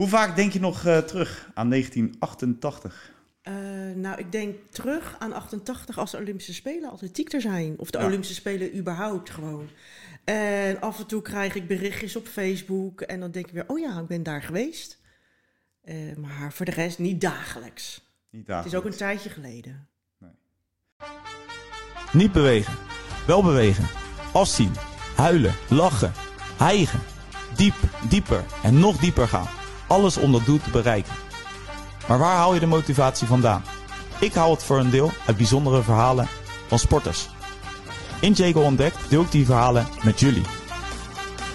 Hoe vaak denk je nog eh, terug aan 1988? Eh, nou, ik denk terug aan 88 als de Olympische Spelen atletiek er zijn. Of de Ja. Olympische Spelen überhaupt gewoon. En af en toe krijg ik berichtjes op Facebook. En dan denk ik weer, oh ja, ik ben daar geweest. Eh, maar voor de rest niet dagelijks. Niet Het is ook een dagelijks. tijdje geleden. Niet bewegen. Wel bewegen. Afzien. Huilen. Lachen. Hijgen. Diep, dieper en nog dieper gaan. Alles om dat doel te bereiken. Maar waar haal je de motivatie vandaan? Ik haal het voor een deel uit bijzondere verhalen van sporters. In Jago Ontdekt deel ik die verhalen met jullie.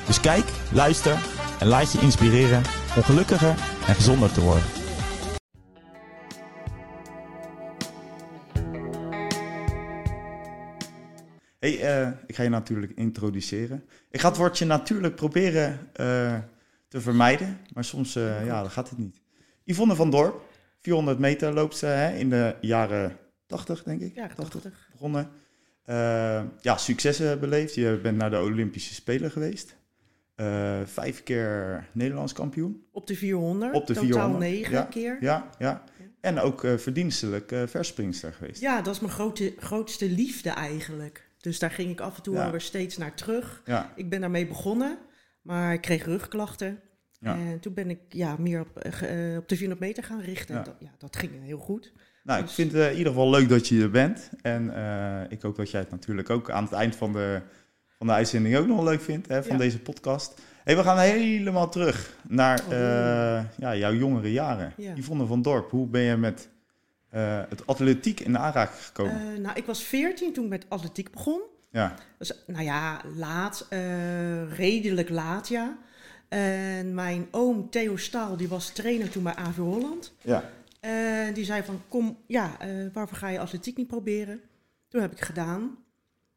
Dus kijk, luister en laat je inspireren om gelukkiger en gezonder te worden. Hey, eh, ik ga je natuurlijk introduceren. Ik ga het woordje natuurlijk proberen eh, te vermijden, maar soms eh, ja, dan gaat het niet. Yvonne van Dorp, 400 meter loopt ze hè, in de jaren 80, denk ik. Ja, 80. begonnen. Eh, ja, successen beleefd. Je bent naar de Olympische Spelen geweest. Eh, vijf keer Nederlands kampioen. Op de 400. Op de totaal 400, negen ja. keer. Ja, ja. En ook verdienstelijk eh, verspringster geweest. Ja, dat is mijn grote, grootste liefde eigenlijk. Dus daar ging ik af en toe Ja. alweer steeds naar terug. Ja, Ik ben daarmee begonnen, maar ik kreeg rugklachten. Ja. En toen ben ik ja, meer op, eh, eh, op de 400 meter gaan richten. Ja. En dat, ja, dat ging heel goed. Nou, ik Dus- vind het in ieder geval leuk dat je er bent. En eh, ik hoop dat jij het natuurlijk ook aan het eind van de, van de uitzending ook nog leuk vindt hè, van Ja. deze podcast. Hey, we gaan helemaal terug naar Oh. eh, ja, jouw jongere jaren. Ja. Yvonne van Dorp, hoe ben je met eh, het atletiek in aanraking gekomen? Eh, nou, ik was 14 toen ik met atletiek begon. ja, Dus, nou ja, laat, eh, redelijk laat, ja. En mijn oom Theo Staal, die was trainer toen bij AV Holland. ja, En die zei van, kom, ja, eh, waarvoor ga je atletiek niet proberen? Toen heb ik gedaan.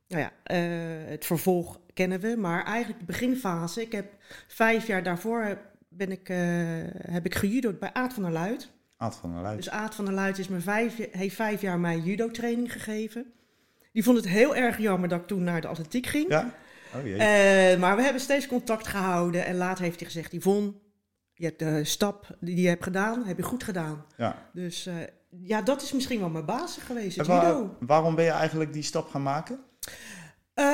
Nou ja, eh, het vervolg kennen we, maar eigenlijk de beginfase. Ik heb vijf jaar daarvoor ben ik, eh, heb ik gejudo'd bij Aad van der Luit. Aad van der Luijt. Dus Aad van der Luit is me vijf, heeft vijf jaar mijn judo-training gegeven. Die vond het heel erg jammer dat ik toen naar de atletiek ging. Ja? Oh jee. Eh, maar we hebben steeds contact gehouden. En later heeft hij gezegd, Yvonne, je hebt de stap die je hebt gedaan, heb je goed gedaan. ja. Dus eh, ja, dat is misschien wel mijn basis geweest, En het waar- judo. waarom ben je eigenlijk die stap gaan maken? Eh,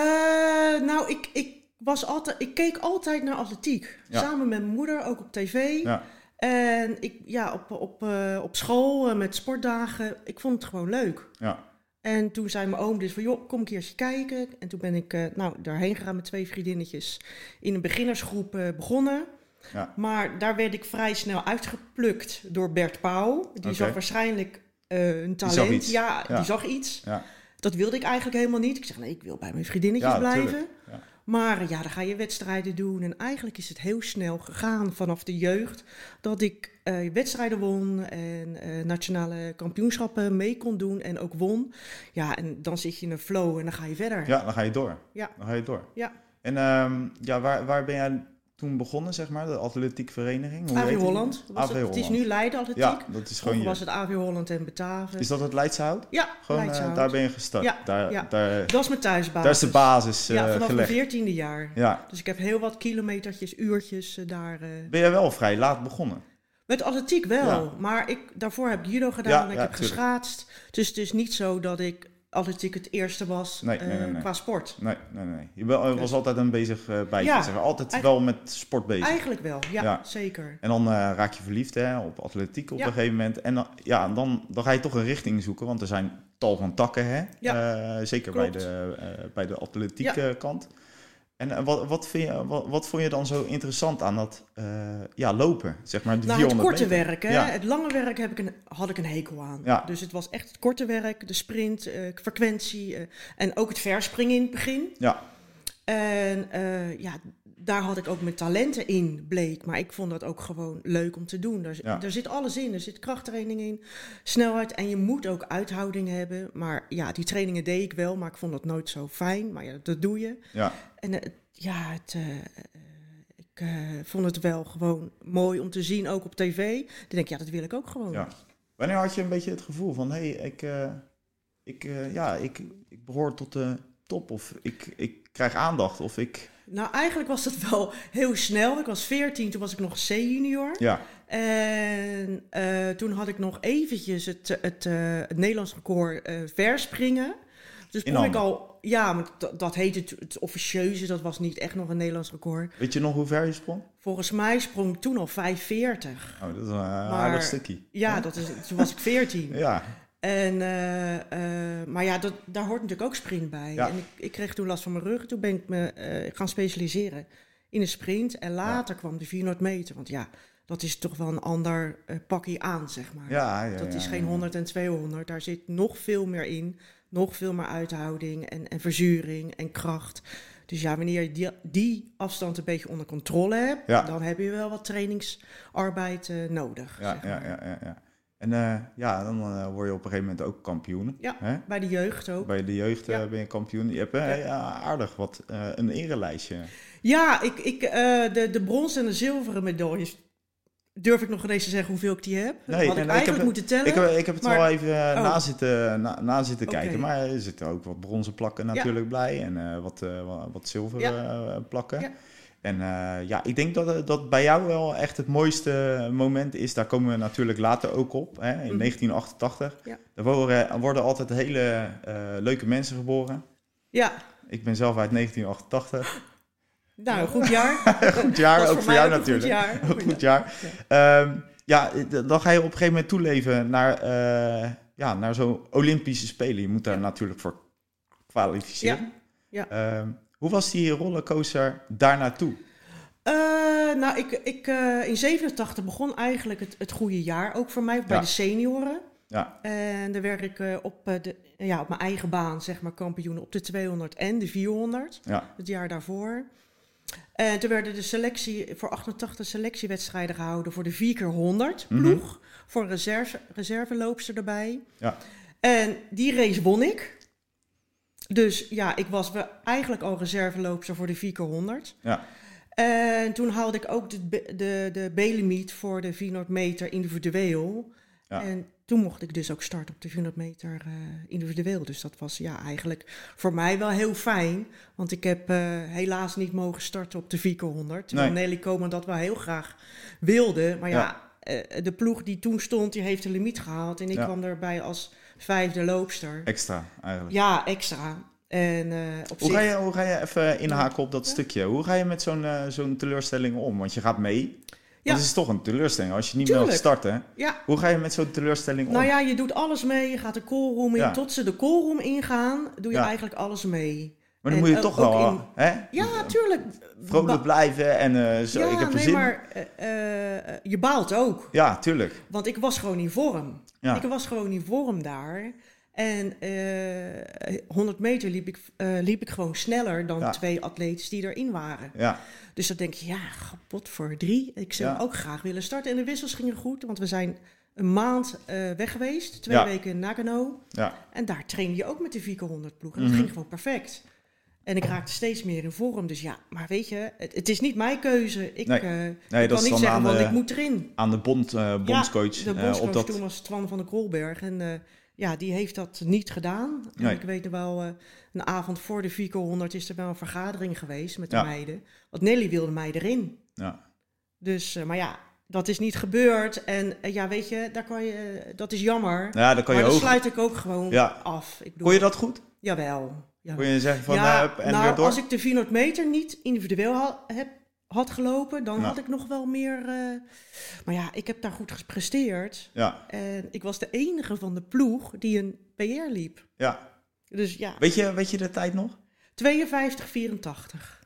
nou, ik, ik, was altijd, ik keek altijd naar atletiek. Ja. Samen met mijn moeder, ook op tv. Ja, En ik, ja, op, op, op school met sportdagen, ik vond het gewoon leuk. ja, En toen zei mijn oom dus van, joh, kom een keertje kijken. En toen ben ik eh, nou, daarheen gegaan met twee vriendinnetjes. In een beginnersgroep eh, begonnen. ja. Maar daar werd ik vrij snel uitgeplukt door Bert Pauw. Die zag waarschijnlijk eh, een talent. Ja, Ja. die zag iets. ja. Dat wilde ik eigenlijk helemaal niet. Ik zeg, nee, ik wil bij mijn vriendinnetjes Ja, blijven. Maar ja, dan ga je wedstrijden doen. En eigenlijk is het heel snel gegaan vanaf de jeugd. Dat ik eh, wedstrijden won en eh, nationale kampioenschappen mee kon doen en ook won. Ja, en dan zit je in een flow en dan ga je verder. Ja, dan ga je door. Ja. Dan ga je door. Ja. En ehm, ja, waar, waar ben jij toen begonnen, zeg maar? De atletiekvereniging? Hoe AV? Holland. Was AV het, het is nu Leiden Atletiek. Ja, dat is gewoon je. was het AV Holland en Bataven. Is dat het Leidse hout? Ja, Gewoon, eh, Leidshout. daar ben je gestart. Ja, daar, ja. Daar, Dat is mijn thuisbasis. daar is de basis eh, Ja, vanaf mijn gelegd. veertiende jaar. Ja. Dus ik heb heel wat kilometertjes, uurtjes eh, daar. eh, Ben jij wel vrij laat begonnen? Met atletiek wel, Ja. maar ik, daarvoor heb ik judo gedaan Ja, en ik heb tuurlijk. geschaatst. Dus het is niet zo dat ik atletiek het eerste was Nee, nee, eh, nee, qua sport. Nee, nee, nee. Je je was altijd een bezig eh bijtje. Ja, zeg. Altijd wel met sport bezig. Eigenlijk wel, ja, Ja. zeker. En dan eh, raak je verliefd hè, op atletiek op Ja. een gegeven moment. En dan, ja, dan, dan ga je toch een richting zoeken, want er zijn tal van takken. Hè? Eh, zeker bij de, eh, bij de atletiek Ja. eh, kant. En eh, wat, wat, vind je, wat, wat vond je dan zo interessant aan dat eh, ja, lopen? Zeg maar, die Nou, het 400 korte meter? werk, hè? Ja. het lange werk heb ik een, had ik een hekel aan. Ja. Dus het was echt het korte werk, de sprint, eh, frequentie en ook het verspringen in het begin. Ja, En ja, daar had ik ook mijn talenten in, bleek. Maar ik vond dat ook gewoon leuk om te doen. Daar, Ja. daar zit alles in. Er zit krachttraining in, snelheid. En je moet ook uithouding hebben. Maar ja, die trainingen deed ik wel, maar ik vond dat nooit zo fijn. Maar ja, dat doe je. ja. En ja, het, eh, eh, ik eh, vond het wel gewoon mooi om te zien, ook op tv. Dan denk ik, ja, dat wil ik ook gewoon. Ja. Wanneer had je een beetje het gevoel van, hé, hey, ik, ik, ja, ik, ik behoor tot de top of ik, ik krijg aandacht of ik... Nou, eigenlijk was dat wel heel snel. Ik was 14, toen was ik nog C-junior. Ja, En eh, toen had ik nog eventjes het, het, eh, het Nederlands record eh, verspringen. Dus In ik al... Ja, maar dat, dat heette het, het officieuze. Dat was niet echt nog een Nederlands record. weet je nog hoe ver je sprong? Volgens mij sprong ik toen al 5,40. Oh, dat is een Maar- aardig stukje. Ja, dat is, toen was ik 14. Ja, En, eh, eh, maar ja, dat, daar hoort natuurlijk ook sprint bij. Ja. En ik, ik kreeg toen last van mijn rug. Toen ben ik me eh, gaan specialiseren in de sprint. En later kwam de 400 meter. Want ja, dat is toch wel een ander pakje aan, zeg maar. ja, dat is geen 100 en 200. Daar zit nog veel meer in. Nog veel meer uithouding en, en verzuring en kracht. Dus ja, wanneer je die, die afstand een beetje onder controle hebt, dan heb je wel wat trainingsarbeid nodig. Ja, zeg ja, maar. ja, ja, ja. En eh, ja, dan eh, word je op een gegeven moment ook kampioen. Ja. Hè? Bij de jeugd ook. Bij de jeugd eh, Ja. ben je kampioen. Je hebt Ja. ja, aardig wat, een erelijstje. Ja, ik, ik, de, de brons en de zilveren medailles. Durf ik nog ineens te zeggen hoeveel ik die heb? Nee, Had ik nee, ik eigenlijk heb- moeten tellen. Ik heb, ik heb het Maar- wel even Oh. na zitten, na, na zitten kijken. Maar er zitten ook wat bronzen plakken natuurlijk bij. En wat, wat, zilveren plakken. Ja. En eh, ja, ik denk dat, eh, dat bij jou wel echt het mooiste moment is. Daar komen we natuurlijk later ook op. Hè, in Mhm. 1988. Ja. Er worden, worden altijd hele eh, leuke mensen geboren. Ja, Ik ben zelf uit 1988. nou, een goed jaar. goed jaar, ook voor jou ook een natuurlijk. goed jaar. Goed jaar. Ehm, ja, dan ga je op een gegeven moment toeleven naar, ja, naar zo'n Olympische Spelen. Je moet daar Ja. natuurlijk voor kwalificeren. Ja, Ehm, hoe was die rollercoaster daar naartoe? Eh, nou, ik, ik, eh, in 87 begon eigenlijk het, het goede jaar. Ook voor mij bij Ja. de senioren. Ja, En daar werd ik eh, op, de, ja, op mijn eigen baan, zeg maar, kampioen op de 200 en de 400. ja, het jaar daarvoor. En toen werden de selectie voor 88 selectiewedstrijden gehouden voor de 4 keer 100 Mhm. ploeg. Voor een reserve, reserveloopster erbij. ja, En die race won ik. Dus ja, ik was eigenlijk al reserveloopster voor de 4 keer 100. ja, En toen haalde ik ook de, de, de B-limiet voor de 400 meter individueel. Ja. En toen mocht ik dus ook starten op de 400 meter eh, individueel. Dus dat was ja eigenlijk voor mij wel heel fijn. Want ik heb eh, helaas niet mogen starten op de 4 keer 100. Terwijl Nee. Nelly Komen dat wel heel graag wilde. Maar ja, Ja. eh, de ploeg die toen stond, die heeft de limiet gehaald. En ik Ja. kwam erbij als vijfde loopster. extra eigenlijk. Ja, extra. En eh, op Hoe zich... ga, je, hoe ga je even inhaken op dat stukje? Hoe ga je met zo'n eh, zo'n teleurstelling om? Want je gaat mee. Ja. Dat is toch een teleurstelling als je niet Tuurlijk. meer starten. Ja, Hoe ga je met zo'n teleurstelling om? Nou ja, je doet alles mee. Je gaat de callroom in. Ja. Tot ze de callroom ingaan, doe je eigenlijk alles mee. Maar dan en moet je toch ook wel in- hè? Ja, tuurlijk. vrolijk blijven en eh, zo, ja, ik heb er nee, zin. maar eh, eh, je baalt ook. Ja, tuurlijk. Want ik was gewoon in vorm. Ja. Ik was gewoon in vorm daar. En eh 100 meter liep ik, eh, liep ik gewoon sneller dan Ja. twee atleten die erin waren. Ja, Dus dan denk je, ja, kapot voor drie. Ik zou Ja. ook graag willen starten. En de wissels gingen goed, want we zijn een maand eh, weg geweest. Twee Ja. weken in Nagano. ja, En daar trainde je ook met de 400 ploeg. En Mhm. dat ging gewoon perfect. En ik raakte steeds meer in vorm. Dus ja, maar weet je, het, het is niet mijn keuze. Ik, Nee. eh, Nee, ik dat kan niet zeggen, want de- ik moet erin. aan de bond, eh, bondscoach. De eh, bondscoach op dat, toen was Twan van der Krolberg. En ja, die heeft dat niet gedaan. En Nee. ik weet nog wel, een avond voor de 400 is er wel een vergadering geweest met de Ja. meiden. Want Nelly wilde mij erin. ja. Dus, maar ja, dat is niet gebeurd. En ja, weet je, daar kan je, dat is jammer. ja, dan kan je maar dan sluit ik ook gewoon Ja. af. Ik bedoel, Kon je dat goed? Jawel. Jawel. Kon je zeggen van ja, up en nou, weer door? als ik de 400 meter niet individueel ha- heb, had gelopen, dan Ja. had ik nog wel meer... eh, maar ja, ik heb daar goed gepresteerd. Ja, En ik was de enige van de ploeg die een PR liep. ja. Dus ja, Weet je, weet je de tijd nog? 52, 84.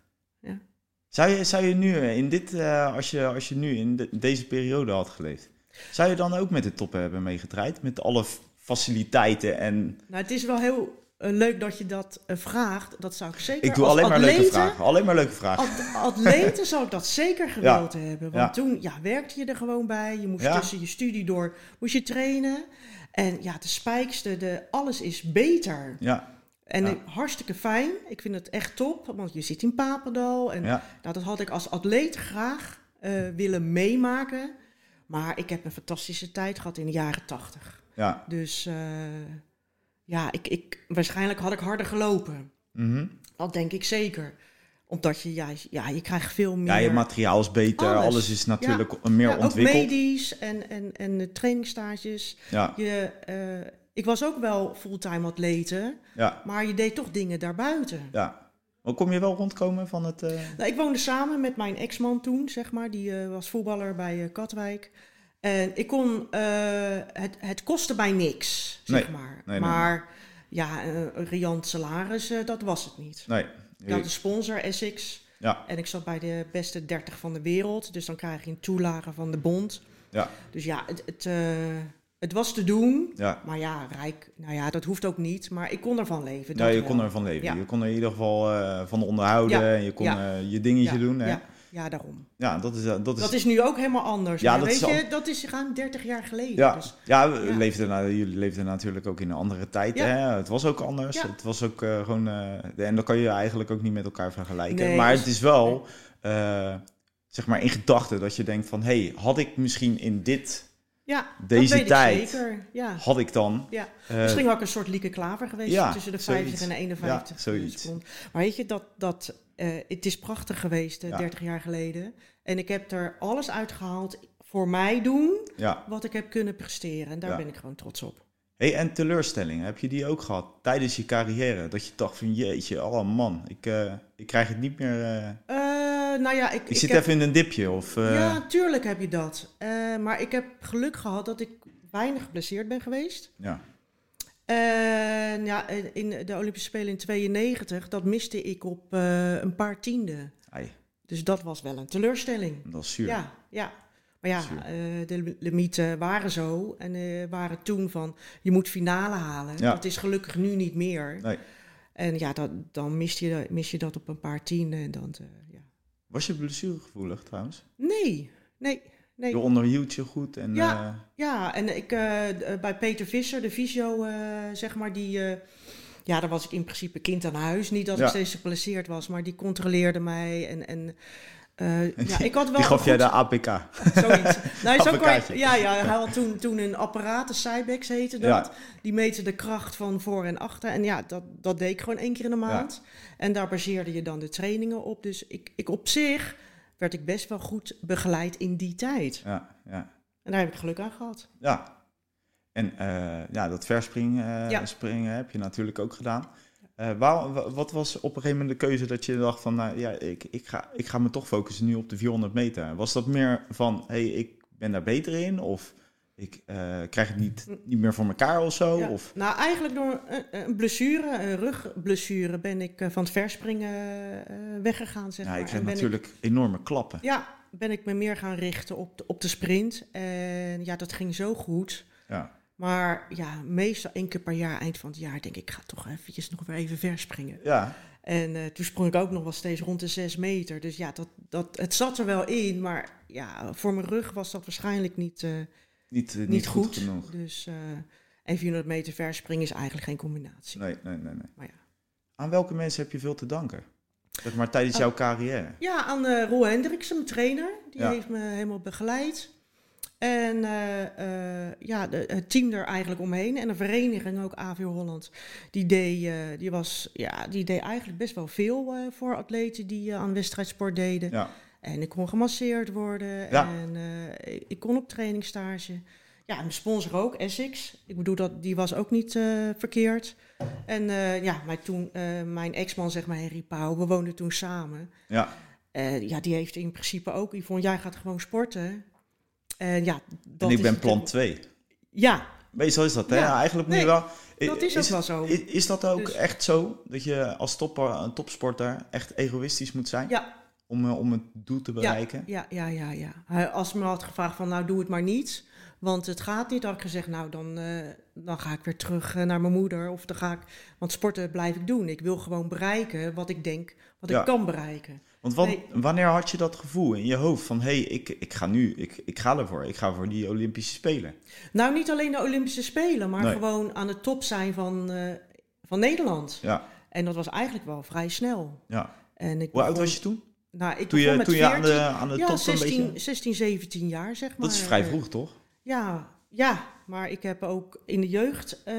Zou je, zou je nu eh, in dit, eh, als, je, als je nu in de- deze periode had geleefd, zou je dan ook met de toppen hebben meegedraaid? Met alle faciliteiten en... Nou, het is wel heel eh, leuk dat je dat eh, vraagt. Dat zou ik zeker Ik doe alleen maar leuke vragen. Alleen maar leuke vragen. At- atleten zou ik dat zeker gewild hebben. Want Ja. toen ja, werkte je er gewoon bij. Je moest Ja. tussen je studie door moest je trainen. En ja, de spijkste, de, alles is beter. Ja, En hartstikke fijn. Ik vind het echt top. Want je zit in Papendal. En ja, nou, dat had ik als atleet graag eh, willen meemaken. Maar ik heb een fantastische tijd gehad in de jaren tachtig. ja. Dus ja, ik, ik, waarschijnlijk had ik harder gelopen. Mhm. Dat denk ik zeker. Omdat je, ja, ja, je krijgt veel meer... Ja, je materiaal is beter, alles, Alles. is natuurlijk meer Ja, ook ontwikkeld. medisch en, en, en de trainingstages. Ja, Je, eh, ik was ook wel fulltime atlete, ja, maar je deed toch dingen daarbuiten. ja. Maar kon je wel rondkomen van het... eh, Nou, ik woonde samen met mijn ex-man toen, zeg maar. Die eh, was voetballer bij Katwijk. En ik kon... eh, het, het kostte mij niks, zeg Nee, maar. nee, nee, maar ja, eh, een riant salaris, eh, dat was het niet. Nee. Ik had een sponsor, Essex. Ja, En ik zat bij de beste 30 van de wereld. Dus dan krijg je een toelage van de bond. ja, Dus ja, het, het, eh, het was te doen. ja. Maar ja, rijk, nou ja, dat hoeft ook niet. Maar ik kon ervan leven. Ja, je wel. kon ervan leven. Ja. Je kon er in ieder geval eh, van onderhouden. En je kon eh, je dingetje doen. Hè? Ja, daarom. Ja, dat is... eh, dat is, Dat is nu ook helemaal anders. Ja, maar dat weet is je, al- dat is ruim 30 jaar geleden. Ja, Dus, ja, we Ja. Leefden, jullie leefden natuurlijk ook in een andere tijd. Ja. Hè? Het was ook anders. Ja. Het was ook eh, gewoon... eh, en dat kan je eigenlijk ook niet met elkaar vergelijken. Nee, maar dus- het is wel, zeg maar, in gedachten dat je denkt van... hey, had ik misschien in dit... ja, Deze tijd. Ik. Ja. Had ik dan... Ja. eh, Misschien wel ook een soort Lieke Klaver geweest ja, tussen de zoiets. 50 en de 51 Ja, zoiets. seconden. Maar weet je, dat, dat, eh, het is prachtig geweest eh, Ja. 30 jaar geleden. En ik heb er alles uitgehaald voor mij doen wat ik heb kunnen presteren. En daar ben ik gewoon trots op. Hey, en teleurstellingen, heb je die ook gehad tijdens je carrière? Dat je dacht van jeetje, oh man, ik, eh, ik krijg het niet meer... eh, Eh, nou ja, ik, ik, ik zit heb- even in een dipje of... Ja, tuurlijk heb je dat. Maar ik heb geluk gehad dat ik weinig geblesseerd ben geweest. ja. Ja, in de Olympische Spelen in 92, dat miste ik op een paar tienden. Ai, Dus dat was wel een teleurstelling. dat is zuur. Ja, ja. Maar ja, eh, de limieten waren zo. En eh, waren toen van, je moet finale halen. Ja. Dat is gelukkig nu niet meer. Nee. En ja, dat, dan mis je, mis je dat op een paar tienden. En dan, eh, ja. Was je blessuregevoelig trouwens? Nee, nee, nee. Je onderhield je goed en... Ja. Ja, en ik, bij Peter Visser, de fysio, eh, zeg maar, die... ja, daar was ik in principe kind aan huis. Niet dat Ja. ik steeds geblesseerd was, maar die controleerde mij. En, en eh, ja, ik had wel die gaf jij de APK. Zoiets. Nou, is ook wel, ja, ja, hij had toen, toen een apparaat, een Cybex heette dat. Ja. Die meten de kracht van voor en achter. En ja, dat, dat deed ik gewoon één keer in de maand. En daar baseerde je dan de trainingen op. Dus ik, ik op zich werd ik best wel goed begeleid in die tijd. Ja, ja. En daar heb ik geluk aan gehad. ja. En eh, ja, dat verspringen eh, springen heb je natuurlijk ook gedaan. Eh, waar, wa- wat was op een gegeven moment de keuze dat je dacht van... Nou, ja, ik, ik, ga, ik ga me toch focussen nu op de 400 meter. Was dat meer van, hé, hey, ik ben daar beter in? Of ik eh, krijg het niet, niet meer voor elkaar of zo? Ja. Of, Nou, eigenlijk door een, blessure, een rugblessure, ben ik eh, van het verspringen weggegaan. Zeg ja, maar. ik kreeg ben natuurlijk enorme klappen. Ja, ben ik me meer gaan richten op de, op de sprint. En ja, dat ging zo goed. Ja, Maar ja, meestal één keer per jaar, eind van het jaar, denk ik, ik ga toch eventjes nog weer even verspringen. ja, En eh, toen sprong ik ook nog wel steeds rond de zes meter. Dus ja, dat, dat, het zat er wel in. Maar ja, voor mijn rug was dat waarschijnlijk niet, eh, niet, niet, niet goed. goed. genoeg. Dus en 400 meter verspringen is eigenlijk geen combinatie. Nee, nee, nee, nee. Maar ja. Aan welke mensen heb je veel te danken? Zeg maar tijdens jouw carrière. Ja, aan Roel Hendriksen, mijn trainer. Die Ja. heeft me helemaal begeleid. En eh, eh, ja, de, het team er eigenlijk omheen. En de vereniging ook, AV Holland. Die deed, eh, die was, ja, die deed eigenlijk best wel veel voor atleten die aan wedstrijdsport deden. Ja, En ik kon gemasseerd worden. Ja. En ik- kon op trainingstage. Ja, mijn sponsor ook, Essex. Ik bedoel, dat, die was ook niet verkeerd. En ja, maar toen, mijn ex-man, zeg maar, Henry Pauw, we woonden toen samen. ja, ja, die heeft in principe ook, Yvonne, jij gaat gewoon sporten. En ja, dat en ik is ben plan natuurlijk- 2. Ja, Meestal is dat, hè? Ja. Eigenlijk moet je wel... dat is ook wel zo. Is, is dat ook Dus- echt zo? Dat je als topper, een topsporter echt egoïstisch moet zijn? ja, Om, eh, om het doel te bereiken? ja, ja, ja, ja. Als me had gevraagd van, nou, doe het maar niet. Want het gaat niet. had ik gezegd, nou, dan, eh, dan ga ik weer terug eh, naar mijn moeder. Of dan ga ik, want sporten blijf ik doen. Ik wil gewoon bereiken wat ik denk, wat Ja. ik kan bereiken. Want wat- Nee. wanneer had je dat gevoel in je hoofd van... hé, hey, ik, ik ga nu, ik, ik ga ervoor. Ik ga voor die Olympische Spelen. Nou, niet alleen de Olympische Spelen, maar Nee. gewoon aan de top zijn van, eh, van Nederland. Ja, En dat was eigenlijk wel vrij snel. ja. En ik Hoe oud was je toen? Nou, ik Toen je, met toen je aan 14. de, aan de ja, top 16, een beetje... 16, 17 jaar, zeg maar. Dat is vrij Eh, vroeg, toch? Ja, ja, maar ik heb ook in de jeugd eh,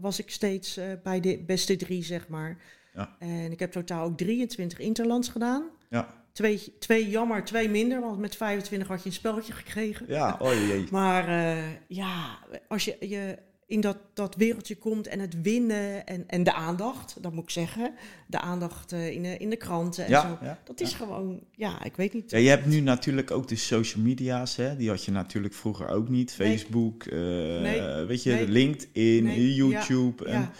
was ik steeds bij de beste drie, zeg maar. Ja. En ik heb totaal ook 23 interlands gedaan. Ja, Twee, twee jammer, twee minder, want met 25 had je een spelletje gekregen. ja oh jee. Maar eh, ja, als je, je in dat, dat wereldje komt en het winnen en, en de aandacht, dat moet ik zeggen. De aandacht eh, in, de, in de kranten en Ja, zo. ja, Dat is gewoon, ja, ik weet niet. Ja, je hebt nu natuurlijk ook de social media's, hè? die had je natuurlijk vroeger ook niet. Nee. Facebook, eh, Nee. weet je, Nee. LinkedIn. YouTube. Ja, En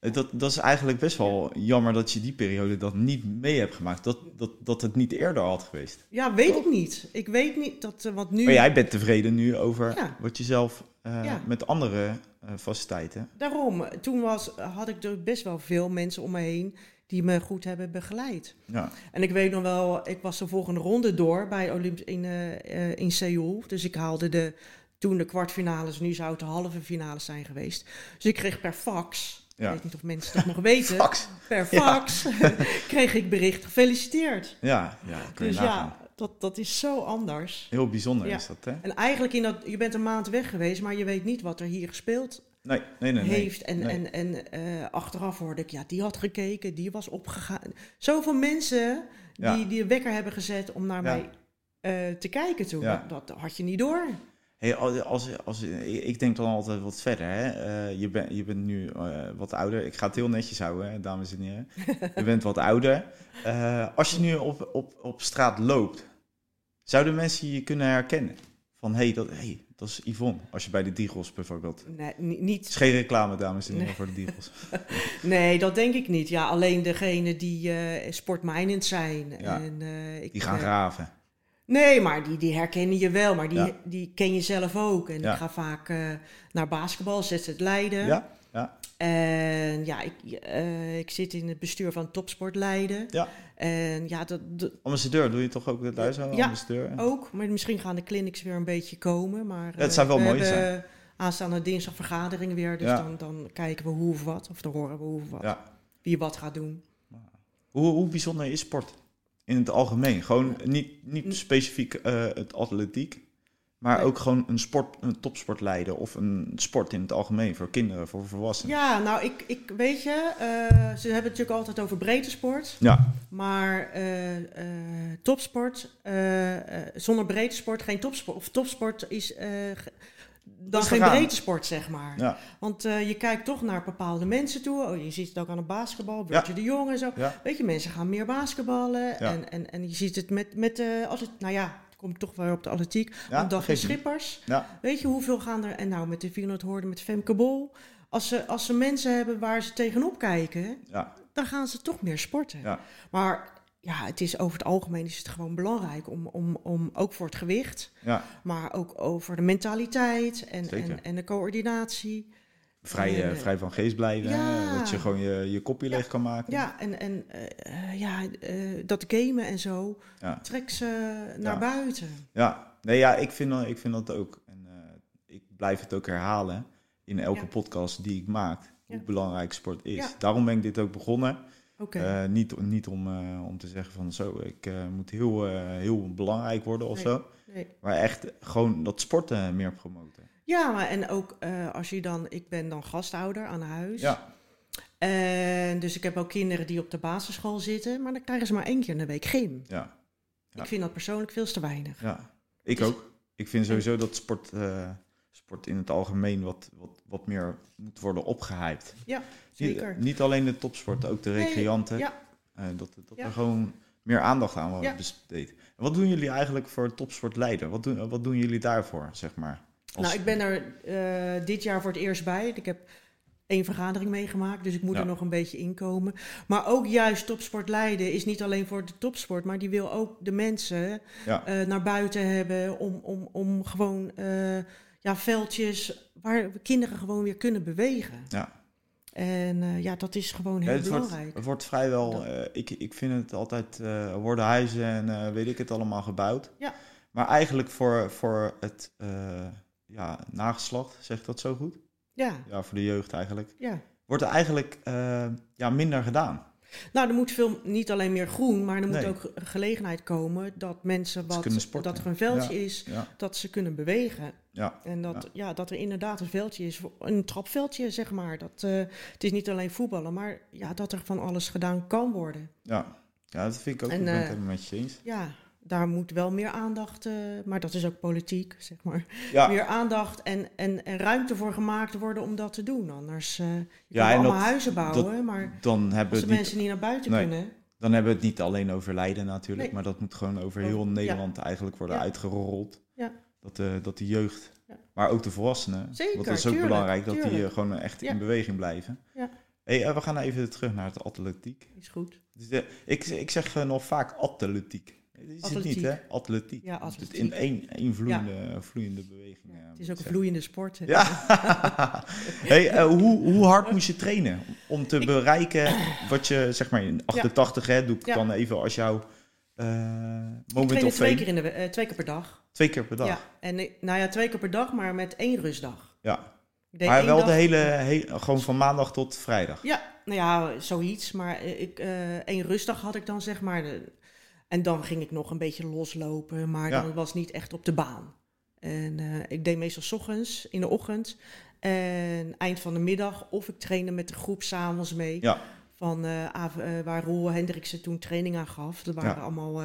dat, dat is eigenlijk best wel jammer dat je die periode dat niet mee hebt gemaakt. Dat, dat, dat het niet eerder had geweest. Ja, weet ik niet. Ik weet niet dat, eh, want nu... Maar jij bent tevreden nu over Ja. wat je zelf eh, Ja. met andere eh, faciliteiten. Daarom, toen was, had ik er best wel veel mensen om me heen die me goed hebben begeleid. Ja, En ik weet nog wel, ik was de volgende ronde door bij Olymp in, eh, eh, in Seoul. Dus ik haalde de, toen de kwartfinales, nu zou het de halve finales zijn geweest. Dus ik kreeg per fax, Ja. ik weet niet of mensen dat nog weten, Fax. per Ja. fax kreeg ik bericht gefeliciteerd. ja, ja kun je Dus nagaan. ja, dat, dat is zo anders. Heel bijzonder Ja. is dat, hè? En eigenlijk in dat, je bent een maand weg geweest, maar je weet niet wat er hier gespeeld Nee, nee, nee. heeft. En, en, en eh, achteraf hoorde ik, ja, die had gekeken, die was opgegaan. Zoveel mensen die, die een wekker hebben gezet om naar mij eh, te kijken toen. Dat, dat had je niet door. Hey, als, als, ik denk dan altijd wat verder. Hè? Eh, je, bent je bent nu eh, wat ouder. Ik ga het heel netjes houden, hè, dames en heren. je bent wat ouder. Eh, als je nu op, op, op straat loopt, zouden mensen je kunnen herkennen? Van hé, hey, dat, hey, dat is Yvonne. Als je bij de Diegels bijvoorbeeld. Nee, ni- Het is niet, geen reclame, dames en heren, Nee. voor de Diegels. nee, dat denk ik niet. Ja, alleen degene die sportmijnend zijn. Ja. En, ik, Die gaan graven. Nee, maar die, die herkennen je wel, maar die, Ja. die ken je zelf ook. En Ja. ik ga vaak eh, naar basketbal, zet het Leiden. Ja, ja, En ja, ik, eh, ik zit in het bestuur van Topsport Leiden. ja. En ja, dat, dat Ambassadeur, doe je toch ook het thuis? Ja. Ambassadeur? ook. Maar misschien gaan de clinics weer een beetje komen. Maar, Ja, het zou wel eh, we mooi hebben aanstaande dinsdag vergadering weer. Dus Ja. dan, dan kijken we hoe of wat. Of dan horen we hoe of wat. Ja. Wie wat gaat doen. Hoe, hoe bijzonder is sport in het algemeen? Gewoon niet, niet specifiek eh, het atletiek, maar Nee. ook gewoon een, sport, een topsport leiden of een sport in het algemeen voor kinderen, voor volwassenen. Ja, nou, ik, ik weet je, eh, ze hebben het natuurlijk altijd over breedte sport. Ja, Maar eh, topsport, zonder breedte sport geen topsport. Of topsport is dan geen breedte sport, zeg maar. ja, Want eh, je kijkt toch naar bepaalde mensen toe. Oh, je ziet het ook aan het basketbal, Burtje de Jong en zo. ja, Weet je, mensen gaan meer basketballen. Ja. En, en, en je ziet het met, met eh, als het, nou ja, het komt toch weer op de atletiek. ja. Ja, niet. Schippers. Ja, Weet je, hoeveel gaan er... En nou, met de 400 hoorden met Femke Bol. Als ze, als ze mensen hebben waar ze tegenop kijken, ja, dan gaan ze toch meer sporten. Ja. Maar ja, het is over het algemeen is het gewoon belangrijk om, om, om ook voor het gewicht, ja. maar ook over de mentaliteit en, en, en de coördinatie. Vrij, eh, Eh, vrij van geest blijven, ja. dat je gewoon je, je kopje leeg kan maken. Ja, en, en eh, ja, dat gamen en zo, Ja. trek ze naar Ja. buiten. Ja, nee, ja ik, vind, dat- ik vind dat ook. En ik blijf het ook herhalen in elke Ja. podcast die ik maak, hoe Ja. belangrijk sport is. Ja. Daarom ben ik dit ook begonnen. Eh, niet, niet om, eh, om te zeggen van zo, ik eh, moet heel, heel belangrijk worden of Nee. zo. nee. Maar echt gewoon dat sporten meer promoten. Ja, maar en ook als je dan, ik ben dan gastouder aan huis. Ja, En dus ik heb ook kinderen die op de basisschool zitten, maar dan krijgen ze maar één keer in de week gym. ja, Ja. Ik vind dat persoonlijk veel te weinig. ja. Ik Dus- ook. Ik vind sowieso dat sport, sport in het algemeen wat, wat, wat meer moet worden opgehyped. Ja, zeker. niet alleen de topsport, ook de Nee, recreanten. ja. Eh, dat dat er gewoon meer aandacht aan wordt besteed. En wat doen jullie eigenlijk voor topsport leiden? Wat doen, wat doen jullie daarvoor, zeg maar? Als- Nou, ik ben er eh, dit jaar voor het eerst bij. Ik heb één vergadering meegemaakt, dus ik moet Ja. er nog een beetje inkomen. Maar ook juist topsport leiden is niet alleen voor de topsport, maar die wil ook de mensen Ja, eh, naar buiten hebben om, om, om gewoon ja, veldjes waar kinderen gewoon weer kunnen bewegen. ja. En eh, ja, dat is gewoon Ja, heel het, wordt, belangrijk. het wordt vrijwel, Dat- eh, ik, ik vind het altijd, eh worden huizen en weet ik het allemaal gebouwd. Ja. Maar eigenlijk voor, voor het ja, nageslacht, zeg ik dat zo goed? Ja, Ja, voor de jeugd eigenlijk. ja. Wordt er eigenlijk ja, minder gedaan. Nou, er moet veel, niet alleen meer groen, maar er moet Nee. ook ge- gelegenheid komen dat mensen wat, kunnen sporten. dat er een veldje Ja. is, Ja, dat ze kunnen bewegen. ja, En dat, ja. dat er inderdaad een veldje is, een trapveldje zeg maar. Dat, eh, het is niet alleen voetballen, maar ja, dat er van alles gedaan kan worden. ja. ja, dat vind ik ook. En, helemaal met je eens. Ja, daar moet wel meer aandacht, eh, maar dat is ook politiek, zeg maar. Ja, Meer aandacht en, en, en ruimte voor gemaakt worden om dat te doen. Anders eh je Ja, allemaal dat- huizen bouwen, maar dan hebben, als de niet, mensen niet naar buiten Nee. kunnen... dan hebben we het niet alleen over Leiden natuurlijk, Nee. maar dat moet gewoon over Oh, heel ja. Nederland eigenlijk worden Ja. uitgerold. Ja. Dat, de, dat de jeugd, maar ook de volwassenen, Zeker, want dat is ook tuurlijk, belangrijk, dat die tuurlijk. eh, gewoon echt in beweging blijven. Ja. Hey, eh, we gaan even terug naar het atletiek. Is goed. Dus, eh, ik, ik zeg eh, nog vaak atletiek. Is het niet, Atletiek. hè? Atletiek. Ja, het atletiek. in één, één vloeiende, vloeiende beweging. eh, Het is ook een vloeiende sport. hè. Ja. hey, eh, hoe, hoe hard moest je trainen om te bereiken wat je, zeg maar, in 88, hè, doe ik Ja. dan even als jouw Ik moment of twee keer, in de, we- twee keer per dag. Twee keer per dag. Ja, en nou ja, twee keer per dag, maar met één rustdag. Ja. Maar wel dag- de hele, he- gewoon van maandag tot vrijdag. Ja, nou ja, zoiets. Maar ik, één rustdag had ik dan, zeg maar. De- en dan ging ik nog een beetje loslopen, maar Ja. dan was niet echt op de baan. En eh, ik deed meestal 's ochtends, in de ochtend. En eind van de middag, of ik trainde met de groep s'avonds mee. Ja. Van, eh, waar Roel Hendriksen toen training aan gaf. Dat waren Ja. allemaal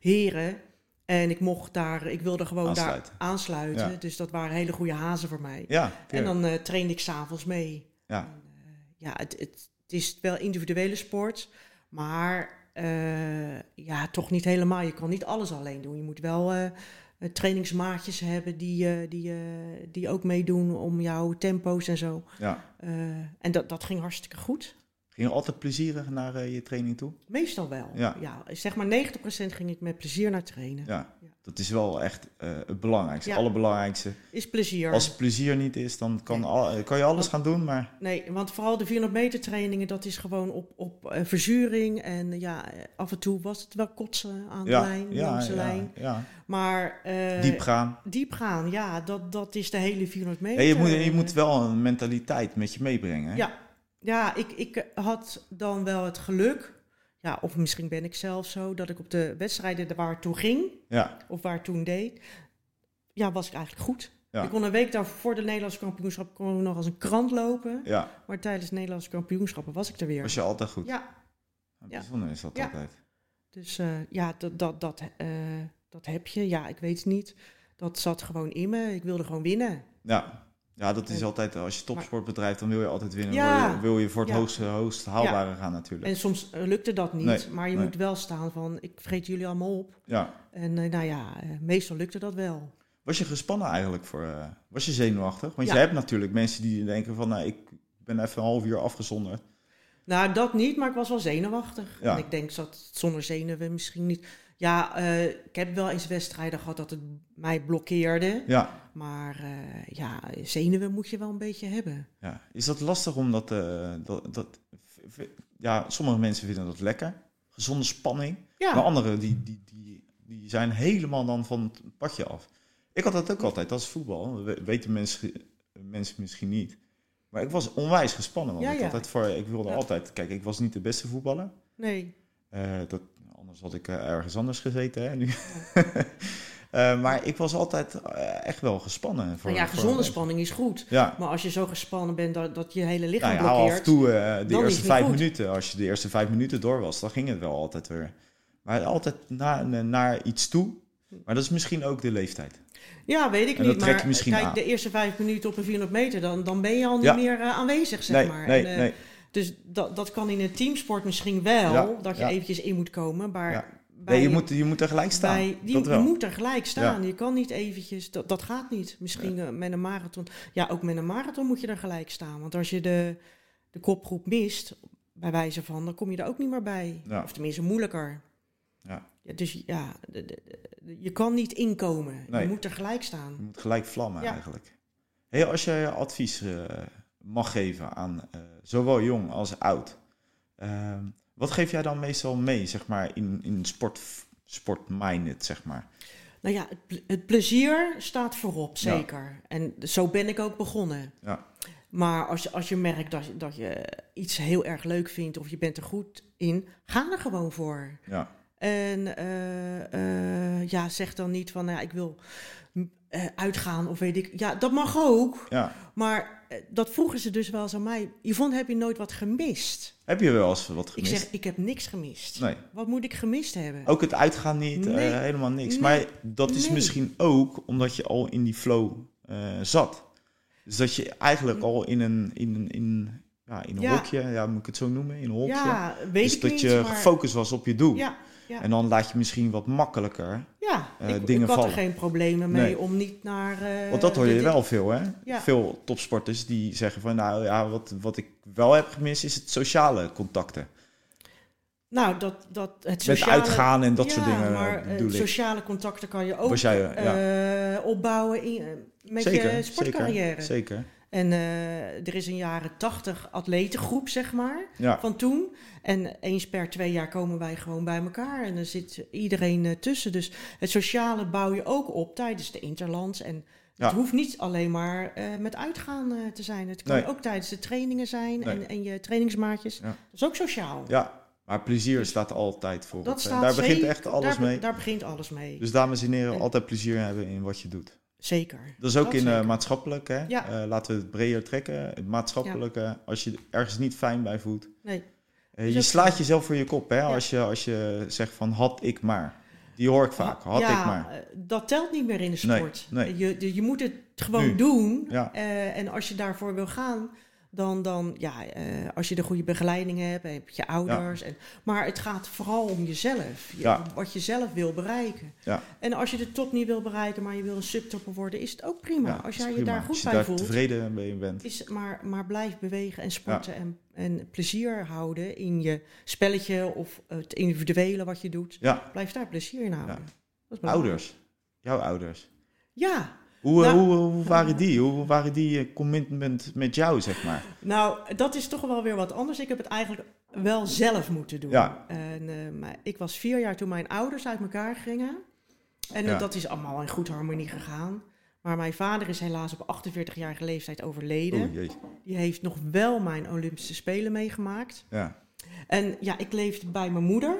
heren. En ik mocht daar, ik wilde gewoon Aansluiten. daar aansluiten. Ja. Dus dat waren hele goede hazen voor mij. Ja, En dan eh, trainde ik s'avonds mee. ja. Ja, het, het, het is wel individuele sport, maar eh, ja, toch niet helemaal. Je kan niet alles alleen doen. Je moet wel eh, trainingsmaatjes hebben die, die, die ook meedoen om jouw tempo's en zo. ja. En dat, dat ging hartstikke goed. Ging je altijd plezierig naar eh, je training toe? Meestal wel. Ja. zeg maar 90% ging ik met plezier naar trainen. Ja. Ja. Dat is wel echt eh, het belangrijkste. Ja. Het allerbelangrijkste. Is plezier. Als het plezier niet is, dan kan, Nee. al- kan je alles gaan doen, maar... Nee, want vooral de 400 meter trainingen, dat is gewoon op, op eh, verzuring. En eh, ja, eh, af en toe was het wel kotsen aan de Ja, lijn, ja, langs de ja, lijn. ja. Maar eh, Diep gaan. diep gaan, ja, dat, dat is de hele 400 meter. Ja, je, moet, je moet wel een mentaliteit met je meebrengen. Hè? Ja, ja ik, ik had dan wel het geluk, ja, of misschien ben ik zelf zo, dat ik op de wedstrijden waar toe ging, Ja, of waar toen deed, ja, was ik eigenlijk goed. Ja. Ik kon een week daarvoor voor de Nederlandse kampioenschap kon ik nog als een krant lopen. ja. Maar tijdens de Nederlandse kampioenschappen was ik er weer. was je altijd goed. Ja, ja. Bijzonder is dat altijd. dus eh, ja, dat, dat, dat, eh, dat heb je. Ja, ik weet het niet. Dat zat gewoon in me. Ik wilde gewoon winnen. Ja. Ja, dat is altijd, als je topsport bedrijft, dan wil je altijd winnen. Ja. wil, je, wil je voor het Ja. hoogste, hoogst haalbare gaan natuurlijk. En soms eh, lukte dat niet. Nee, maar je nee. moet wel staan van, ik vreet jullie allemaal op. Ja. En eh, nou ja, eh, meestal lukte dat wel. Was je gespannen eigenlijk voor, eh, was je zenuwachtig? Want je hebt natuurlijk mensen die denken van, nou, ik ben even een half uur afgezonderd. Nou, dat niet, maar ik was wel zenuwachtig. Ja. En ik denk dat zonder zenuwen misschien niet... Ja, eh, ik heb wel eens wedstrijden gehad dat het mij blokkeerde. Ja, Maar eh, ja, zenuwen moet je wel een beetje hebben. ja. Is dat lastig omdat, eh, dat, ja, sommige mensen vinden dat lekker. Gezonde spanning. Ja, Maar anderen die, die, die, die zijn helemaal dan van het padje af. Ik had dat ook altijd als voetbal. Dat we- weten mensen, mensen misschien niet. Maar ik was onwijs gespannen. Want Ja, ik, altijd voor, ik wilde altijd... Kijk, ik was niet de beste voetballer. nee. Eh, dat, anders had ik ergens anders gezeten. Hè, nu. Eh, maar ik was altijd eh, echt wel gespannen. Voor, Nou ja, voor- gezonde spanning is goed. Ja, Maar als je zo gespannen bent dat, dat je hele lichaam nou ja, af en blokkeert... toe eh, de eerste vijf goed. minuten. Als je de eerste vijf minuten door was, dan ging het wel altijd weer. Maar altijd na, naar iets toe. Maar dat is misschien ook de leeftijd. Ja, weet ik En niet. Maar kijk, aan. de eerste vijf minuten op een 400 meter, dan, dan ben je al niet Ja. meer aanwezig, zeg nee, maar. nee, En, nee. Dus dat, dat kan in een teamsport misschien wel, Ja, dat je ja. eventjes in moet komen. Maar. Bij, nee je, moet, je moet er gelijk staan. bij, je moet er gelijk staan. Je kan niet eventjes, dat, dat gaat niet. Misschien eh, met een marathon. Ja, ook met een marathon moet je er gelijk staan. Want als je de, de kopgroep mist, bij wijze van, dan kom je er ook niet meer bij. Ja. Of tenminste moeilijker. Ja. Ja, dus ja, de- de- de- je kan niet inkomen. Nee. Je moet er gelijk staan. Je moet gelijk vlammen eigenlijk. Hey, als je advies eh, mag geven aan eh, zowel jong als oud. ehm, wat geef jij dan meestal mee, zeg maar, in, in sport, sport-minded, zeg maar? Nou ja, het, het plezier staat voorop, Ja. zeker. En zo ben ik ook begonnen. Ja. Maar als je, als je merkt dat, je- dat je iets heel erg leuk vindt of je bent er goed in, ga er gewoon voor. Ja. En eh, eh, ja, zeg dan niet van, nou ja, ik wil eh, uitgaan of weet ik. Ja, dat mag ook. ja. Maar eh, dat vroegen ze dus wel eens aan mij. Yvonne, heb je nooit wat gemist? Heb je wel eens wat Ik gemist? zeg, ik heb niks gemist. Nee. Wat moet ik gemist hebben? Ook het uitgaan niet, eh, helemaal niks. Nee. Maar dat is Nee. misschien ook omdat je al in die flow zat. Dus dat je eigenlijk al in een, in een, in, ja, in een Ja. hokje, ja, moet ik het zo noemen, in een hokje. ja, weet dus ik dat niet. je maar, gefocust was op je doel. Ja, ja. En dan laat je misschien wat makkelijker. ja eh, ik, dingen ik had vallen. er geen problemen mee Nee. om niet naar... eh, Want dat hoor je dit- wel veel, hè? Ja. Veel topsporters die zeggen van, nou ja, wat, wat ik wel heb gemist is het sociale contacten. Nou, dat, dat het Met sociale... uitgaan en dat ja, soort dingen maar eh, sociale contacten kan je ook jij, opbouwen in, met zeker, je sportcarrière. Zeker, zeker. En eh, er is een jaren tachtig atletengroep, zeg maar, Ja, van toen. En eens per twee jaar komen wij gewoon bij elkaar. En er zit iedereen eh, tussen. Dus het sociale bouw je ook op tijdens de interlands. En Ja. het hoeft niet alleen maar eh, met uitgaan te zijn. Het kan Nee. ook tijdens de trainingen zijn Nee. en, en je trainingsmaatjes. Ja. Dat is ook sociaal. ja, maar plezier staat altijd voor. Dat het, staat Daar begint echt alles daar, mee. Daar begint alles mee. Dus dames en heren, En- altijd plezier hebben in wat je doet. Zeker. Dat is ook Dat in zeker. maatschappelijk, hè? Ja. Eh, laten we het breder trekken. Het maatschappelijke, als je ergens niet fijn bij voelt. Nee. Eh, Is je slaat jezelf voor je kop, hè? Als, je, als je zegt van had ik maar. Die hoor ik vaak, had ik maar. dat telt niet meer in de sport. nee. Je, je moet het gewoon Nu. doen. En als je daarvoor wil gaan, dan, dan ja, eh, als je de goede begeleiding hebt, heb je ouders. En, maar het gaat vooral om jezelf. Je- Ja. Wat je zelf wil bereiken. Ja. En als je de top niet wil bereiken, maar je wil een subtopper worden, is het ook prima. Als jij je daar goed Als je bij daar voelt. tevreden mee bent. Is, maar, maar blijf bewegen en sporten en, en plezier houden in je spelletje of het individuele wat je doet. Ja, Blijf daar plezier in houden. Ouders. Jouw ouders. Ja, Hoe, eh, Nou- hoe, hoe waren die? Hoe waren die eh, commitment met jou, zeg maar? nou, dat is toch wel weer wat anders. Ik heb het eigenlijk wel zelf moeten doen. Ja. En, eh, maar ik was vier jaar toen mijn ouders uit elkaar gingen. En eh, Ja. dat is allemaal in goed harmonie gegaan. Maar mijn vader is helaas op 48-jarige leeftijd overleden. Jee. Die heeft nog wel mijn Olympische Spelen meegemaakt. Ja, En ja, ik leefde bij mijn moeder.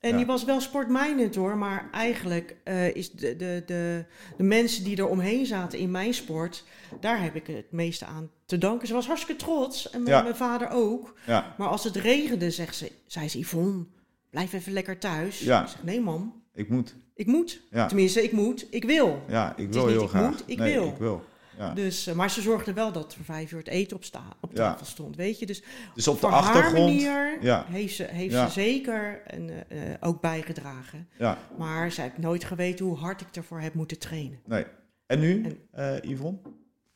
En Ja. die was wel sportminded hoor. Maar eigenlijk eh, is de, de, de, de mensen die er omheen zaten in mijn sport... daar heb ik het meeste aan te danken. Ze was hartstikke trots. En mijn, Ja. mijn vader ook. ja, Maar als het regende, zegt ze, zei ze... Yvonne, blijf even lekker thuis. Ja. Ik zeg, nee mam, ik moet. ik moet. Ja, Tenminste, ik moet. Ik wil. ja ik wil heel ik graag. moet, ik nee, wil. ik wil. Ja. Dus, eh, maar ze zorgde wel dat er vijf uur het eten op, sta, op tafel stond, weet je. Dus Dus op de voor haar achtergrond. manier Ja. heeft ze, heeft ze zeker en, eh, ook bijgedragen. Ja, Maar ze heeft nooit geweten hoe hard ik ervoor heb moeten trainen. nee. En nu, En- eh, Yvonne?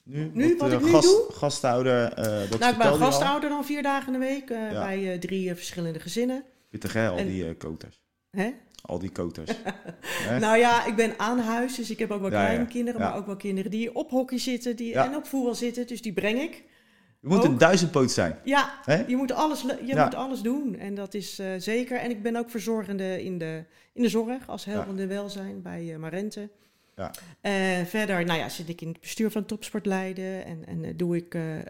Nu, Nu, wat ik nu gast, doe? Gasthouder, dat nou, ik ben gastouder dan vier dagen in de week Ja. bij drie verschillende gezinnen. Pittig hè, al En- die koters. Hè? Al die koters. Nou ja, ik ben aan huis, dus ik heb ook wel Ja, kinderen, maar ook wel kinderen die op hockey zitten die, en op voetbal zitten. Dus die breng ik. Je moet een duizendpoot zijn. Ja, je moet alles, le- je moet alles doen. En dat is eh, zeker. En ik ben ook verzorgende in de, in de zorg als helpende welzijn bij eh, Marente. Ja. En verder nou ja, zit ik in het bestuur van Topsport Leiden. En, en eh, doe ik, eh, eh,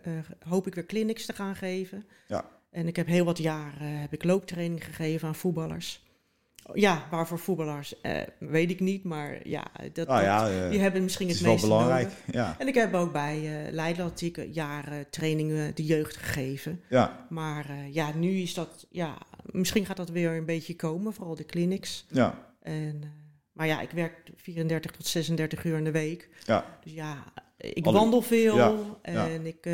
hoop ik weer clinics te gaan geven. Ja. En ik heb heel wat jaren eh, heb ik looptraining gegeven aan voetballers. Ja, waarvoor voetballers, eh, weet ik niet. Maar ja, dat, Ah ja, eh, die hebben misschien het het, meeste belangrijk. Ja, En ik heb ook bij eh Leiden jaren trainingen de jeugd gegeven. ja, Maar ja, nu is dat, ja, misschien gaat dat weer een beetje komen, vooral de clinics. ja, En, maar ja, ik werk 34 tot 36 uur in de week. ja. Dus ja, ik Alle- wandel veel Ja, en ik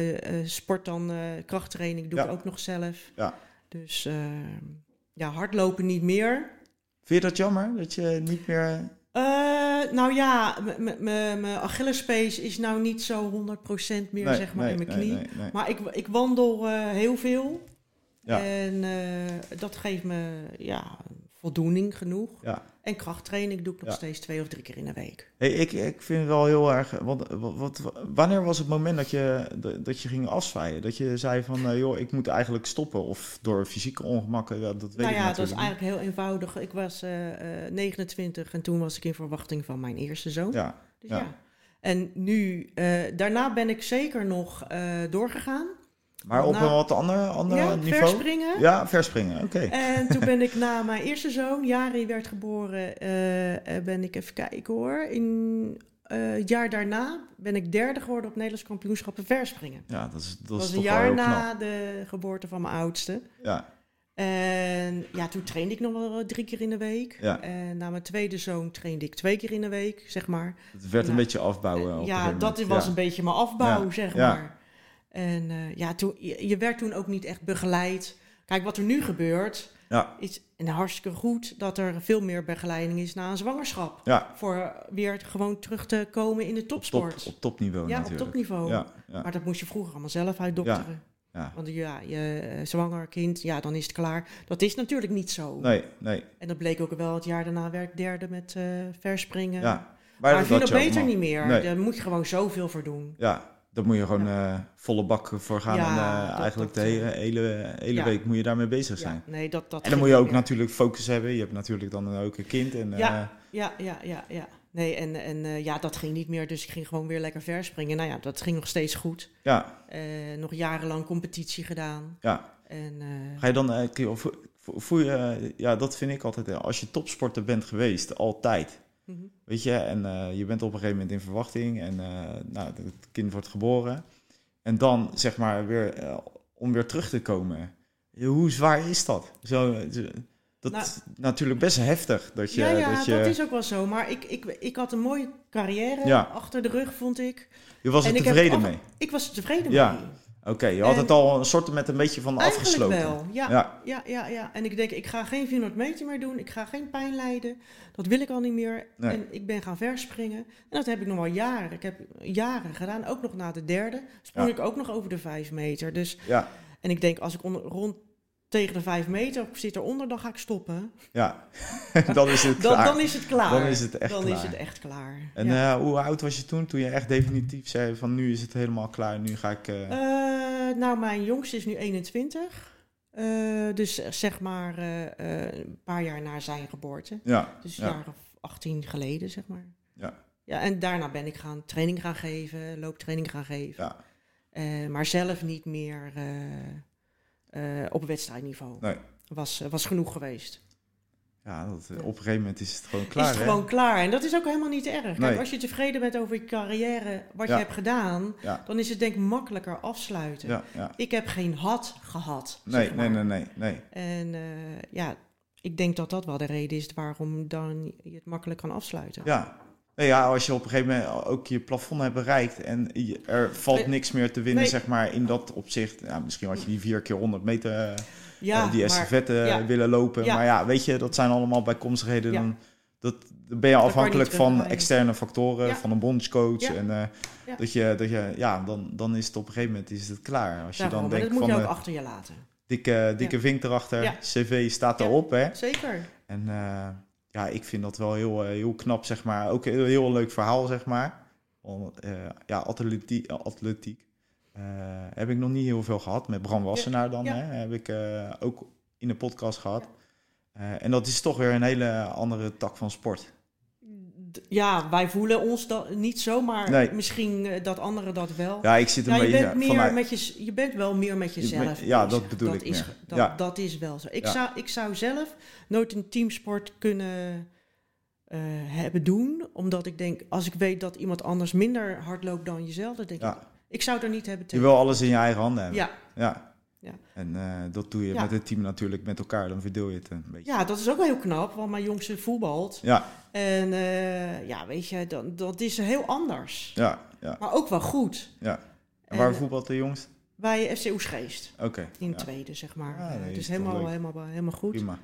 sport dan, krachttraining doe ik ook nog zelf. Ja. Dus eh, ja, hardlopen niet meer. Vind je dat jammer? Dat je niet meer... Eh, nou ja, mijn Achillespees is nou niet zo 100% meer Nee, zeg maar nee, in mijn knie. nee. Maar ik, ik wandel eh, heel veel. Ja. En eh, dat geeft me ja, voldoening genoeg. Ja. En krachttraining doe ik nog Ja. steeds twee of drie keer in de week. Hey, ik, ik vind het wel heel erg. Want, wat, wanneer was het moment dat je, dat je ging afzwaaien? Dat je zei van, eh, joh, ik moet eigenlijk stoppen. Of door fysieke ongemakken, ja, dat weet nou ik ja, dat is natuurlijk eigenlijk heel eenvoudig. Ik was eh, eh, 29 en toen was ik in verwachting van mijn eerste zoon. Ja, Dus ja. ja. En nu, eh, daarna ben ik zeker nog eh, doorgegaan. Maar op Nou, een wat ander, ander ja, niveau? verspringen. Ja, verspringen, oké. En toen ben ik na mijn eerste zoon, Jari werd geboren, eh, eh, ben ik even kijken hoor. In eh, het jaar daarna ben ik derde geworden op Nederlands kampioenschappen verspringen. Ja, dat is, dat Dat is was een jaar na de geboorte van mijn oudste. Ja, En ja, toen trainde ik nog wel drie keer in de week. Ja. En na mijn tweede zoon trainde ik twee keer in de week, zeg maar. het werd een beetje afbouwen. op ja, dat was Ja. een beetje mijn afbouw, Ja, zeg ja. maar. En eh, ja, toen, je, je werd toen ook niet echt begeleid. Kijk, wat er nu gebeurt, Ja, is en hartstikke goed dat er veel meer begeleiding is na een zwangerschap. ja. Voor weer gewoon terug te komen in de Op, top, topsport. op topniveau ja, op topniveau. Ja, ja, Maar dat moest je vroeger allemaal zelf uitdokteren. ja. Want ja, je eh, zwanger kind, ja, dan is het klaar. Dat is natuurlijk niet zo. Nee, nee. En dat bleek ook wel het jaar daarna werd derde met eh, verspringen. Ja. maar dat ik vind je beter allemaal. niet meer. Nee. Daar moet je gewoon zoveel voor doen. Ja, daar moet je gewoon eh, volle bak voor gaan. Ja, en eh, dat- eigenlijk dat, de eh, hele, hele, hele ja. week moet je daarmee bezig zijn. Ja, nee, dat, dat En dan moet je ook natuurlijk focus hebben. Je hebt natuurlijk dan ook een kind. En, eh, Ja, ja, ja, ja, ja. Nee, en, en eh, ja, dat ging niet meer. Dus ik ging gewoon weer lekker verspringen. Nou ja, dat ging nog steeds goed. ja, Eh, nog jarenlang competitie gedaan. ja. En eh, Ga je dan, eh, voel je, eh, ja, dat vind ik altijd, eh, als je topsporter bent geweest, altijd. Mhm. Weet je, en eh, je bent op een gegeven moment in verwachting en eh, nou, het kind wordt geboren. En dan zeg maar weer, eh, om weer terug te komen. Hoe zwaar is dat? Zo, dat Nou- is natuurlijk best heftig. Dat je, ja, ja, dat je, dat is ook wel zo. Maar ik, ik, ik had een mooie carrière Ja. achter de rug, vond ik. je was er en ik heb tevreden af- mee. Ik was er tevreden Ja, mee. Oké, je had En- het al een soort met een beetje van Eigenlijk afgesloten. wel, ja. Ja. Ja. Ja, ja, En ik denk, ik ga geen 400 meter meer doen. Ik ga geen pijn lijden. Dat wil ik al niet meer. Nee. En ik ben gaan verspringen. En dat heb ik nog wel jaren. Ik heb jaren gedaan. Ook nog na de derde sprong Ja. ik ook nog over de vijf meter. Dus, Ja, en ik denk, als ik onder, rond tegen de vijf meter zit eronder, dan ga ik stoppen. ja. dan is het Dan, klaar. dan is het klaar. Dan is het echt Dan klaar. is het echt klaar. En ja. eh, hoe oud was je toen, toen je echt definitief zei van nu is het helemaal klaar, nu ga ik... eh, Eh, nou, mijn jongste is nu 21. Eh, dus zeg maar een paar jaar na zijn geboorte. ja, Dus ja. een jaar of 18 geleden, zeg maar. Ja. Ja, en daarna ben ik gaan training gaan geven, looptraining gaan geven. Ja. Maar zelf niet meer eh, eh, op wedstrijdniveau. Nee. Was, was genoeg geweest. Ja, dat, eh, op een gegeven moment is het gewoon klaar. is het hè? gewoon klaar. En dat is ook helemaal niet erg. Kijk, Nee. als je tevreden bent over je carrière, wat Ja. je hebt gedaan, Ja, dan is het denk ik makkelijker afsluiten. ja, ja. Ik heb geen had gehad. Nee, zeg nee, maar. nee, nee, nee. En eh, ja, ik denk dat dat wel de reden is waarom dan je het makkelijk kan afsluiten. Ja. Ja, als je op een gegeven moment ook je plafond hebt bereikt en je- er valt niks meer te winnen, Nee. zeg maar, in dat opzicht. Ja, misschien had je die vier keer 100 meter eh, Ja, eh, die estafette ja. willen lopen. Ja. Maar ja, weet je, dat zijn allemaal bijkomstigheden. Dan, dat, dan ben je afhankelijk van externe factoren, van een bondscoach. Ja. En eh, dat je, dat je, ja, dan, dan is het op een gegeven moment is het klaar. Als je dan denkt dat moet van je ook achter je laten. dikke, dikke vink erachter, cv staat erop, hè. Zeker. En ja, ik vind dat wel heel, eh, heel knap, zeg maar. Ook een heel, heel leuk verhaal, zeg maar. Om, eh, ja, atletiek, atletiek. eh, heb ik nog niet heel veel gehad. Met Bram Wassenaar dan, Ja. hè. Heb ik ook in de podcast gehad. Eh, en dat is toch weer een hele andere tak van sport. Ja, wij voelen ons dat niet zo, maar Nee. misschien eh, dat anderen dat wel. Ja, ik zit Ja, je bent, meer vanuit... met je, je bent wel meer met jezelf. ja, bezig. dat bedoel ik is, meer. Dat, Ja. dat is wel zo. Ik, Ja. zou, ik zou zelf nooit een teamsport kunnen eh, hebben doen, omdat ik denk, als ik weet dat iemand anders minder hard loopt dan jezelf, dan denk ik, ik zou er niet hebben je tegen. wil alles in je eigen handen hebben. Ja, Ja. Ja. En eh, dat doe je Ja. met het team natuurlijk met elkaar. Dan verdeel je het een beetje. ja, dat is ook wel heel knap, want mijn jongste voetbalt. Ja, En eh, ja, weet je, dat, dat is heel anders. ja, ja. Maar ook wel goed. ja. En waar En, voetbalt de jongst? Bij FC Oesgeest. Oké. In ja, tweede, zeg maar. Ja, Eh, nee, dus helemaal, helemaal, helemaal goed. Prima.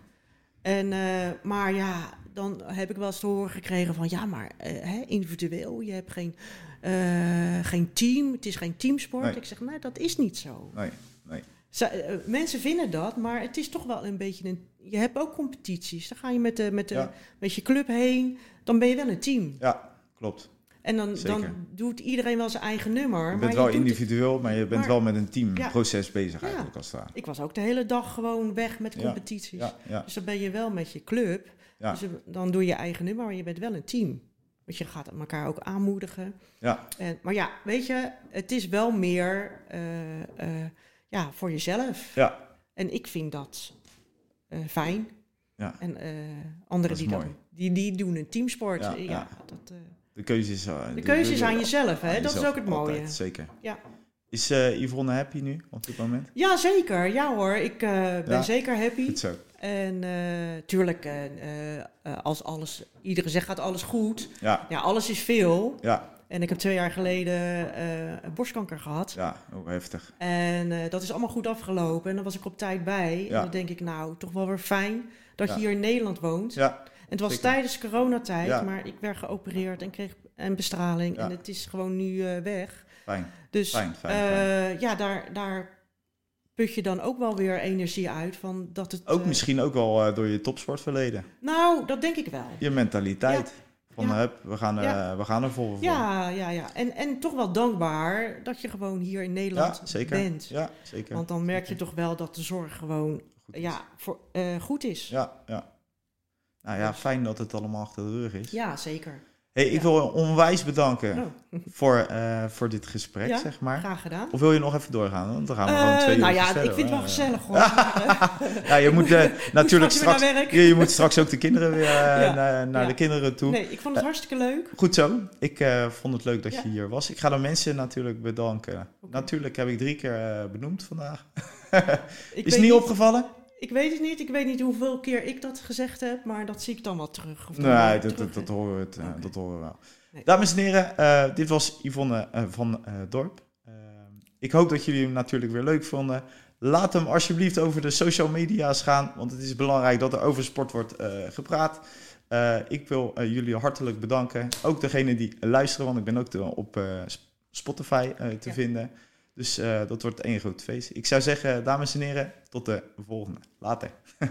En, eh, maar ja, dan heb ik wel eens te horen gekregen van... ja, maar eh, hè, individueel, je hebt geen, eh, geen team, het is geen teamsport. Nee. Ik zeg, nee, dat is niet zo. Nee, nee. Eh, mensen vinden dat, maar het is toch wel een beetje een... Je hebt ook competities. Dan ga je met, de, met, de, Ja. met je club heen, dan ben je wel een team. Ja, klopt. En dan, Zeker. dan doet iedereen wel zijn eigen nummer. Je maar bent wel het- individueel, maar je bent Maar- wel met een Ja. teamproces bezig Ja. eigenlijk als het ware. Ik was ook de hele dag gewoon weg met competities. Dus dan ben je wel met je club. Ja. Dus dan doe je eigen nummer, maar je bent wel een team. Want je gaat elkaar ook aanmoedigen. Ja, En, maar ja, weet je, het is wel meer eh, eh, ja, voor jezelf. ja, En ik vind dat eh, fijn. Ja. En eh, anderen die, dan, die, die doen een teamsport. Ja, Ja. Dat, eh, de keuze is... de keuze is aan jezelf, hè? aan dat is ook het mooie. altijd, zeker. Ja. Is eh, Yvonne happy nu op dit moment? ja, zeker. Ja hoor, ik ben Ja. zeker happy. Goed zo. En eh, tuurlijk, als alles, iedereen zegt gaat alles goed. Ja, Ja, alles is veel. ja, En ik heb twee jaar geleden eh, borstkanker gehad. ja, ook heftig. En eh, dat is allemaal goed afgelopen. En dan was ik op tijd bij. Ja. En dan denk ik, nou, toch wel weer fijn dat Ja. je hier in Nederland woont. Ja, En het was zeker. tijdens coronatijd, Ja. maar ik werd geopereerd en kreeg een bestraling. En het is gewoon nu eh, weg. fijn. Dus Fijn, fijn, fijn. ja, daar, daar put je dan ook wel weer energie uit. Van dat het, Ook misschien ook wel door je topsportverleden. Nou, dat denk ik wel. Je mentaliteit. Van, Ja. hup, we gaan, eh, Ja. we gaan er vol voor. Ja, ja, ja. En, en toch wel dankbaar dat je gewoon hier in Nederland Ja, zeker. bent. Ja, zeker. Want dan merk je toch wel dat de zorg gewoon Goed is. ja, voor, eh, goed is. Ja, ja. Nou ja, fijn dat het allemaal achter de rug is. Ja, zeker. Hey, ik Ja. wil je onwijs bedanken Oh, voor, eh, voor dit gesprek, Ja, zeg maar. graag gedaan. Of wil je nog even doorgaan? Want dan gaan we gewoon Eh, twee nou uur ja, verder. ik vind het wel gezellig hoor. Ja, je moet eh, natuurlijk straks. Je, je moet straks ook de kinderen weer Ja. naar, naar Ja. de kinderen toe. Nee, ik vond het hartstikke leuk. Goed zo. Ik vond het leuk dat Ja. je hier was. Ik ga de mensen natuurlijk bedanken. Natuurlijk heb ik drie keer benoemd vandaag. Is weet niet opgevallen? Ik weet het niet. Ik weet niet hoeveel keer ik dat gezegd heb, maar dat zie ik dan wel terug. Of Nee, dat, terug, dat, dat, horen we het, eh, dat horen we wel. Nee. Dames en heren, eh, dit was Yvonne eh, van Dorp. Ik hoop dat jullie hem natuurlijk weer leuk vonden. Laat hem alsjeblieft over de social media's gaan, want het is belangrijk dat er over sport wordt gepraat. Ik wil jullie hartelijk bedanken. Ook degene die luisteren, want ik ben ook te- op Sp- Spotify te Ja. vinden. Dus eh, dat wordt één groot feest. Ik zou zeggen, dames en heren, tot de volgende. Later.